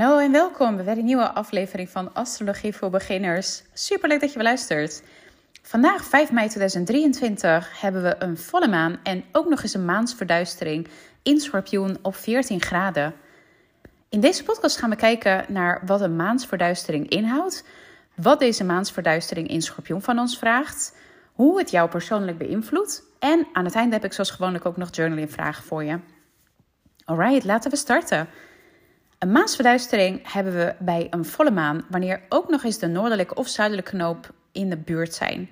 Hallo en welkom bij weer een nieuwe aflevering van Astrologie voor Beginners. Super leuk dat je luistert. Vandaag, 5 mei 2023, hebben we een volle maan en ook nog eens een maansverduistering in Schorpioen op 14 graden. In deze podcast gaan we kijken naar wat een maansverduistering inhoudt, wat deze maansverduistering in Schorpioen van ons vraagt, hoe het jou persoonlijk beïnvloedt en aan het einde heb ik zoals gewoonlijk ook nog journaling vragen voor je. Alright, laten we starten. Een maansverduistering hebben we bij een volle maan, wanneer ook nog eens de noordelijke of zuidelijke knoop in de buurt zijn.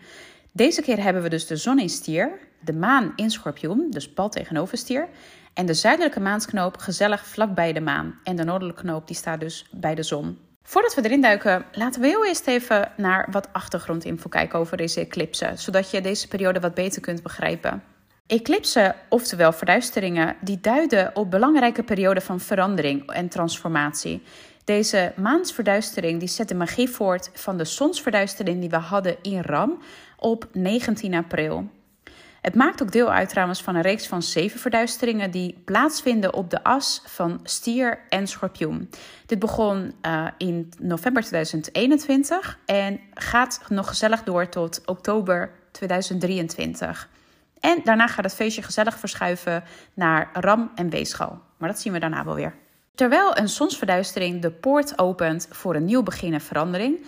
Deze keer hebben we dus de zon in stier, de maan in schorpioen, dus pal tegenover stier, en de zuidelijke maansknoop gezellig vlakbij de maan. En de noordelijke knoop die staat dus bij de zon. Voordat we erin duiken, laten we heel eerst even naar wat achtergrondinfo kijken over deze eclipse, zodat je deze periode wat beter kunt begrijpen. Eclipsen, oftewel verduisteringen, die duiden op belangrijke perioden van verandering en transformatie. Deze maansverduistering die zet de magie voort van de zonsverduistering die we hadden in Ram op 19 april. Het maakt ook deel uit trouwens van een reeks van zeven verduisteringen die plaatsvinden op de as van stier en schorpioen. Dit begon uh, in november 2021 en gaat nog gezellig door tot oktober 2023. En daarna gaat het feestje gezellig verschuiven naar Ram en Weeschal. Maar dat zien we daarna wel weer. Terwijl een zonsverduistering de poort opent voor een nieuw begin en verandering,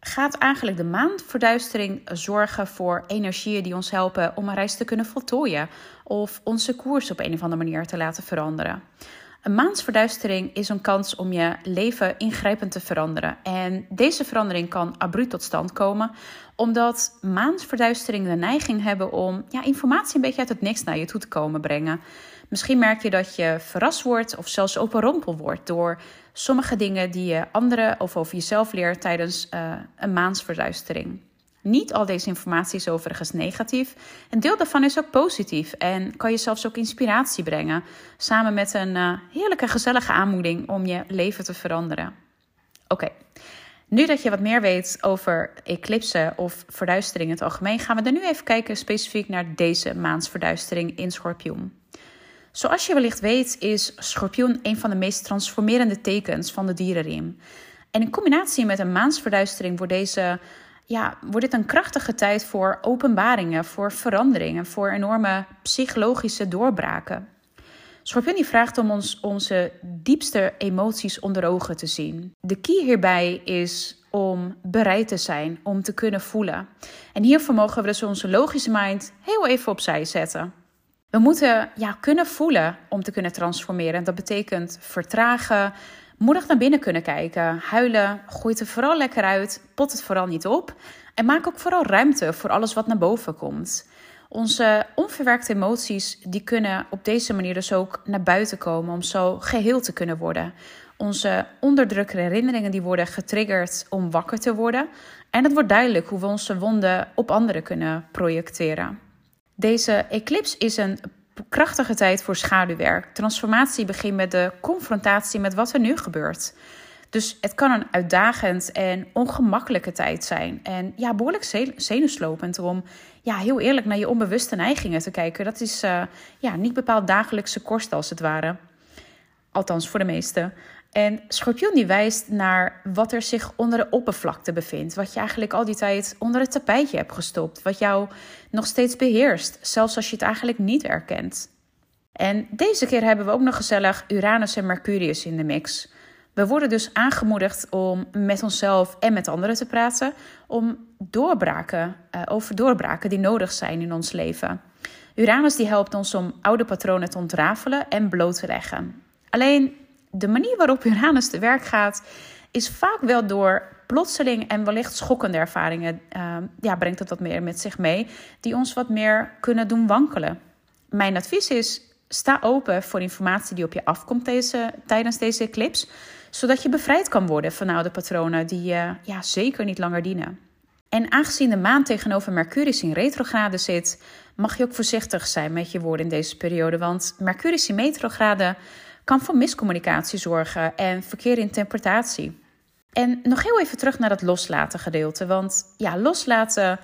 gaat eigenlijk de maanverduistering zorgen voor energieën die ons helpen om een reis te kunnen voltooien of onze koers op een of andere manier te laten veranderen. Een maansverduistering is een kans om je leven ingrijpend te veranderen. En deze verandering kan abrupt tot stand komen, omdat maansverduisteringen de neiging hebben om ja, informatie een beetje uit het niks naar je toe te komen brengen. Misschien merk je dat je verrast wordt of zelfs overrompeld wordt door sommige dingen die je anderen of over jezelf leert tijdens uh, een maansverduistering. Niet al deze informatie is overigens negatief. Een deel daarvan is ook positief en kan je zelfs ook inspiratie brengen. Samen met een uh, heerlijke, gezellige aanmoeding om je leven te veranderen. Oké, nu dat je wat meer weet over eclipsen of verduistering in het algemeen, gaan we er nu even kijken specifiek naar deze maansverduistering in Schorpioen. Zoals je wellicht weet, is Schorpioen een van de meest transformerende tekens van de dierenriem. En in combinatie met een maansverduistering wordt deze ja, wordt dit een krachtige tijd voor openbaringen, voor veranderingen, voor enorme psychologische doorbraken. Schorpioen vraagt om ons onze diepste emoties onder ogen te zien. De key hierbij is om bereid te zijn, om te kunnen voelen. En hiervoor mogen we dus onze logische mind heel even opzij zetten. We moeten ja, kunnen voelen om te kunnen transformeren. Dat betekent vertragen, moedig naar binnen kunnen kijken, huilen, gooi het er vooral lekker uit, pot het vooral niet op en maak ook vooral ruimte voor alles wat naar boven komt. Onze onverwerkte emoties die kunnen op deze manier dus ook naar buiten komen om zo geheel te kunnen worden. Onze onderdrukte herinneringen die worden getriggerd om wakker te worden. En het wordt duidelijk hoe we onze wonden op anderen kunnen projecteren. Deze eclipse is een krachtige tijd voor schaduwwerk. Transformatie begint met de confrontatie met wat er nu gebeurt. Dus het kan een uitdagend en ongemakkelijke tijd zijn. En ja, behoorlijk zenuwslopend om ja, heel eerlijk naar je onbewuste neigingen te kijken. Dat is uh, ja, niet bepaald dagelijkse kost als het ware. Althans, voor de meesten. En schorpioen die wijst naar wat er zich onder de oppervlakte bevindt. Wat je eigenlijk al die tijd onder het tapijtje hebt gestopt. Wat jou nog steeds beheerst, zelfs als je het eigenlijk niet erkent. En deze keer hebben we ook nog gezellig Uranus en Mercurius in de mix. We worden dus aangemoedigd om met onszelf en met anderen te praten. Om doorbraken, uh, over doorbraken die nodig zijn in ons leven. Uranus die helpt ons om oude patronen te ontrafelen en bloot te leggen. Alleen de manier waarop Uranus te werk gaat, is vaak wel door plotseling en wellicht schokkende ervaringen. Uh, ja, brengt het wat meer met zich mee, die ons wat meer kunnen doen wankelen. Mijn advies is: sta open voor informatie die op je afkomt deze, tijdens deze eclipse, zodat je bevrijd kan worden van oude patronen die je ja, zeker niet langer dienen. En aangezien de maan tegenover Mercurius in retrograde zit, mag je ook voorzichtig zijn met je woorden in deze periode. Want Mercurius in retrograde kan voor miscommunicatie zorgen en verkeerde interpretatie. En nog heel even terug naar dat loslaten gedeelte. Want ja, loslaten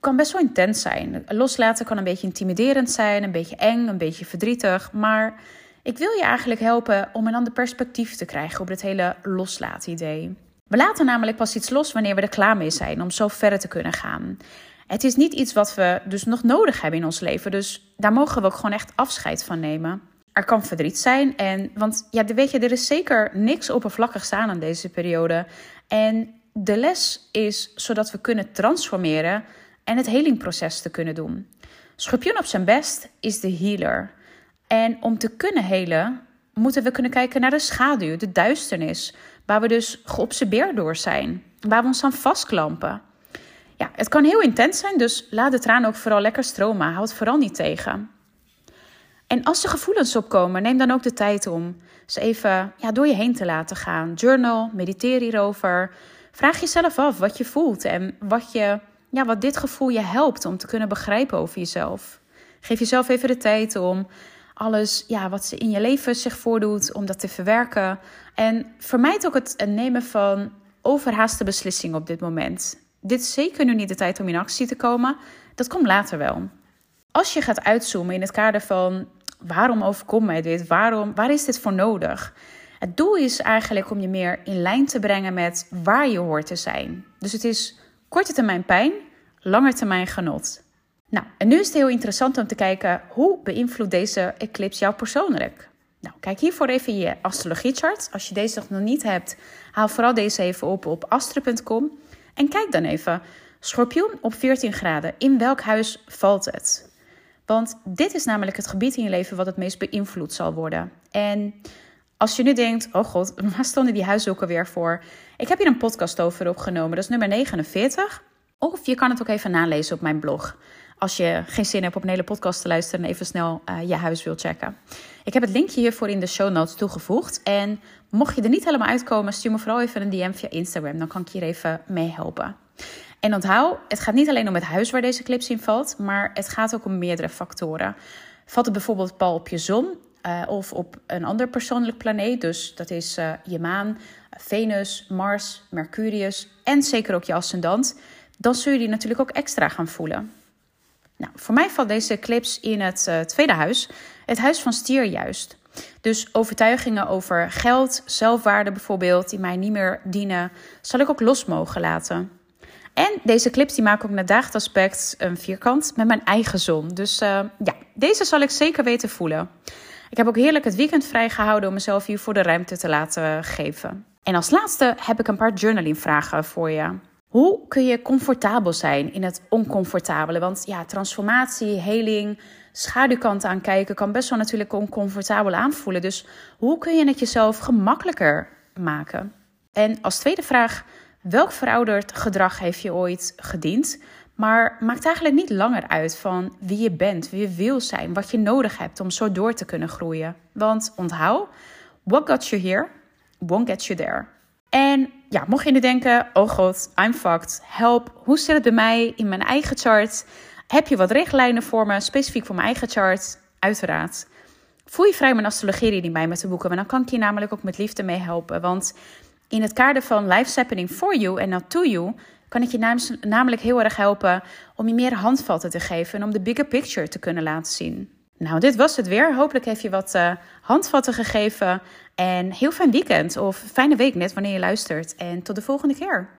kan best wel intens zijn. Loslaten kan een beetje intimiderend zijn, een beetje eng, een beetje verdrietig. Maar Ik wil je eigenlijk helpen om een ander perspectief te krijgen op dit hele loslaat-idee. We laten namelijk pas iets los wanneer we er klaar mee zijn om zo verder te kunnen gaan. Het is niet iets wat we dus nog nodig hebben in ons leven, dus daar mogen we ook gewoon echt afscheid van nemen. Er kan verdriet zijn, en, want ja, weet je, er is zeker niks oppervlakkig staan aan deze periode. En de les is zodat we kunnen transformeren en het helingproces te kunnen doen. Schorpioen op zijn best is de healer. En om te kunnen helen, moeten we kunnen kijken naar de schaduw, de duisternis, waar we dus geobsedeerd door zijn, waar we ons aan vastklampen. Ja, het kan heel intens zijn, dus laat de traan ook vooral lekker stromen. Houd het vooral niet tegen. En als er gevoelens opkomen, neem dan ook de tijd om ze even ja, door je heen te laten gaan. Journal, mediteer hierover. Vraag jezelf af wat je voelt en wat, je, ja, wat dit gevoel je helpt om te kunnen begrijpen over jezelf. Geef jezelf even de tijd om alles ja, wat in je leven zich voordoet, om dat te verwerken. En vermijd ook het nemen van overhaaste beslissingen op dit moment. Dit is zeker nu niet de tijd om in actie te komen. Dat komt later wel. Als je gaat uitzoomen in het kader van waarom overkomt mij dit? Waarom, waar is dit voor nodig? Het doel is eigenlijk om je meer in lijn te brengen met waar je hoort te zijn. Dus het is korte termijn pijn, lange termijn genot. Nou, en nu is het heel interessant om te kijken hoe beïnvloedt deze eclipse jou persoonlijk? Nou, kijk hiervoor even je astrologiechart. Als je deze nog niet hebt, haal vooral deze even op op astro.com. En kijk dan even, schorpioen op 14 graden, in welk huis valt het? Want dit is namelijk het gebied in je leven wat het meest beïnvloed zal worden. En als je nu denkt, oh god, waar stonden die huizen ook alweer voor? Ik heb hier een podcast over opgenomen, dat is nummer 49. Of je kan het ook even nalezen op mijn blog. Als je geen zin hebt op een hele podcast te luisteren en even snel uh, je huis wilt checken. Ik heb het linkje hiervoor in de show notes toegevoegd. En mocht je er niet helemaal uitkomen, stuur me vooral even een DM via Instagram. Dan kan ik hier even mee helpen. En onthoud, het gaat niet alleen om het huis waar deze clips in valt, maar het gaat ook om meerdere factoren. Valt het bijvoorbeeld pal op je zon uh, of op een ander persoonlijk planeet, dus dat is uh, je maan, Venus, Mars, Mercurius en zeker ook je ascendant, dan zul je die natuurlijk ook extra gaan voelen. Nou, voor mij valt deze clips in het uh, tweede huis, het huis van stier juist. Dus overtuigingen over geld, zelfwaarde bijvoorbeeld, die mij niet meer dienen, zal ik ook los mogen laten. En deze clips die maken ook naar daagaspect een vierkant met mijn eigen zon. Dus uh, ja, deze zal ik zeker weten voelen. Ik heb ook heerlijk het weekend vrijgehouden om mezelf hiervoor de ruimte te laten geven. En als laatste heb ik een paar journaling vragen voor je. Hoe kun je comfortabel zijn in het oncomfortabele? Want ja, transformatie, heling, schaduwkant aankijken kan best wel natuurlijk oncomfortabel aanvoelen. Dus hoe kun je het jezelf gemakkelijker maken? En als tweede vraag, welk verouderd gedrag heeft je ooit gediend? Maar maakt eigenlijk niet langer uit van wie je bent, wie je wil zijn, wat je nodig hebt om zo door te kunnen groeien. Want onthoud, what got you here won't get you there. En ja, mocht je nu denken, oh god, I'm fucked, help, hoe zit het bij mij in mijn eigen chart? Heb je wat richtlijnen voor me, specifiek voor mijn eigen chart? Uiteraard. Voel je vrij mijn astrologie bij me te boeken, want dan kan ik je namelijk ook met liefde mee helpen. Want in het kader van Life's Happening for You en Not to You kan ik je namelijk heel erg helpen om je meer handvatten te geven en om de bigger picture te kunnen laten zien. Nou, dit was het weer. Hopelijk heeft je wat uh, handvatten gegeven. En heel fijn weekend of fijne week net wanneer je luistert. En tot de volgende keer.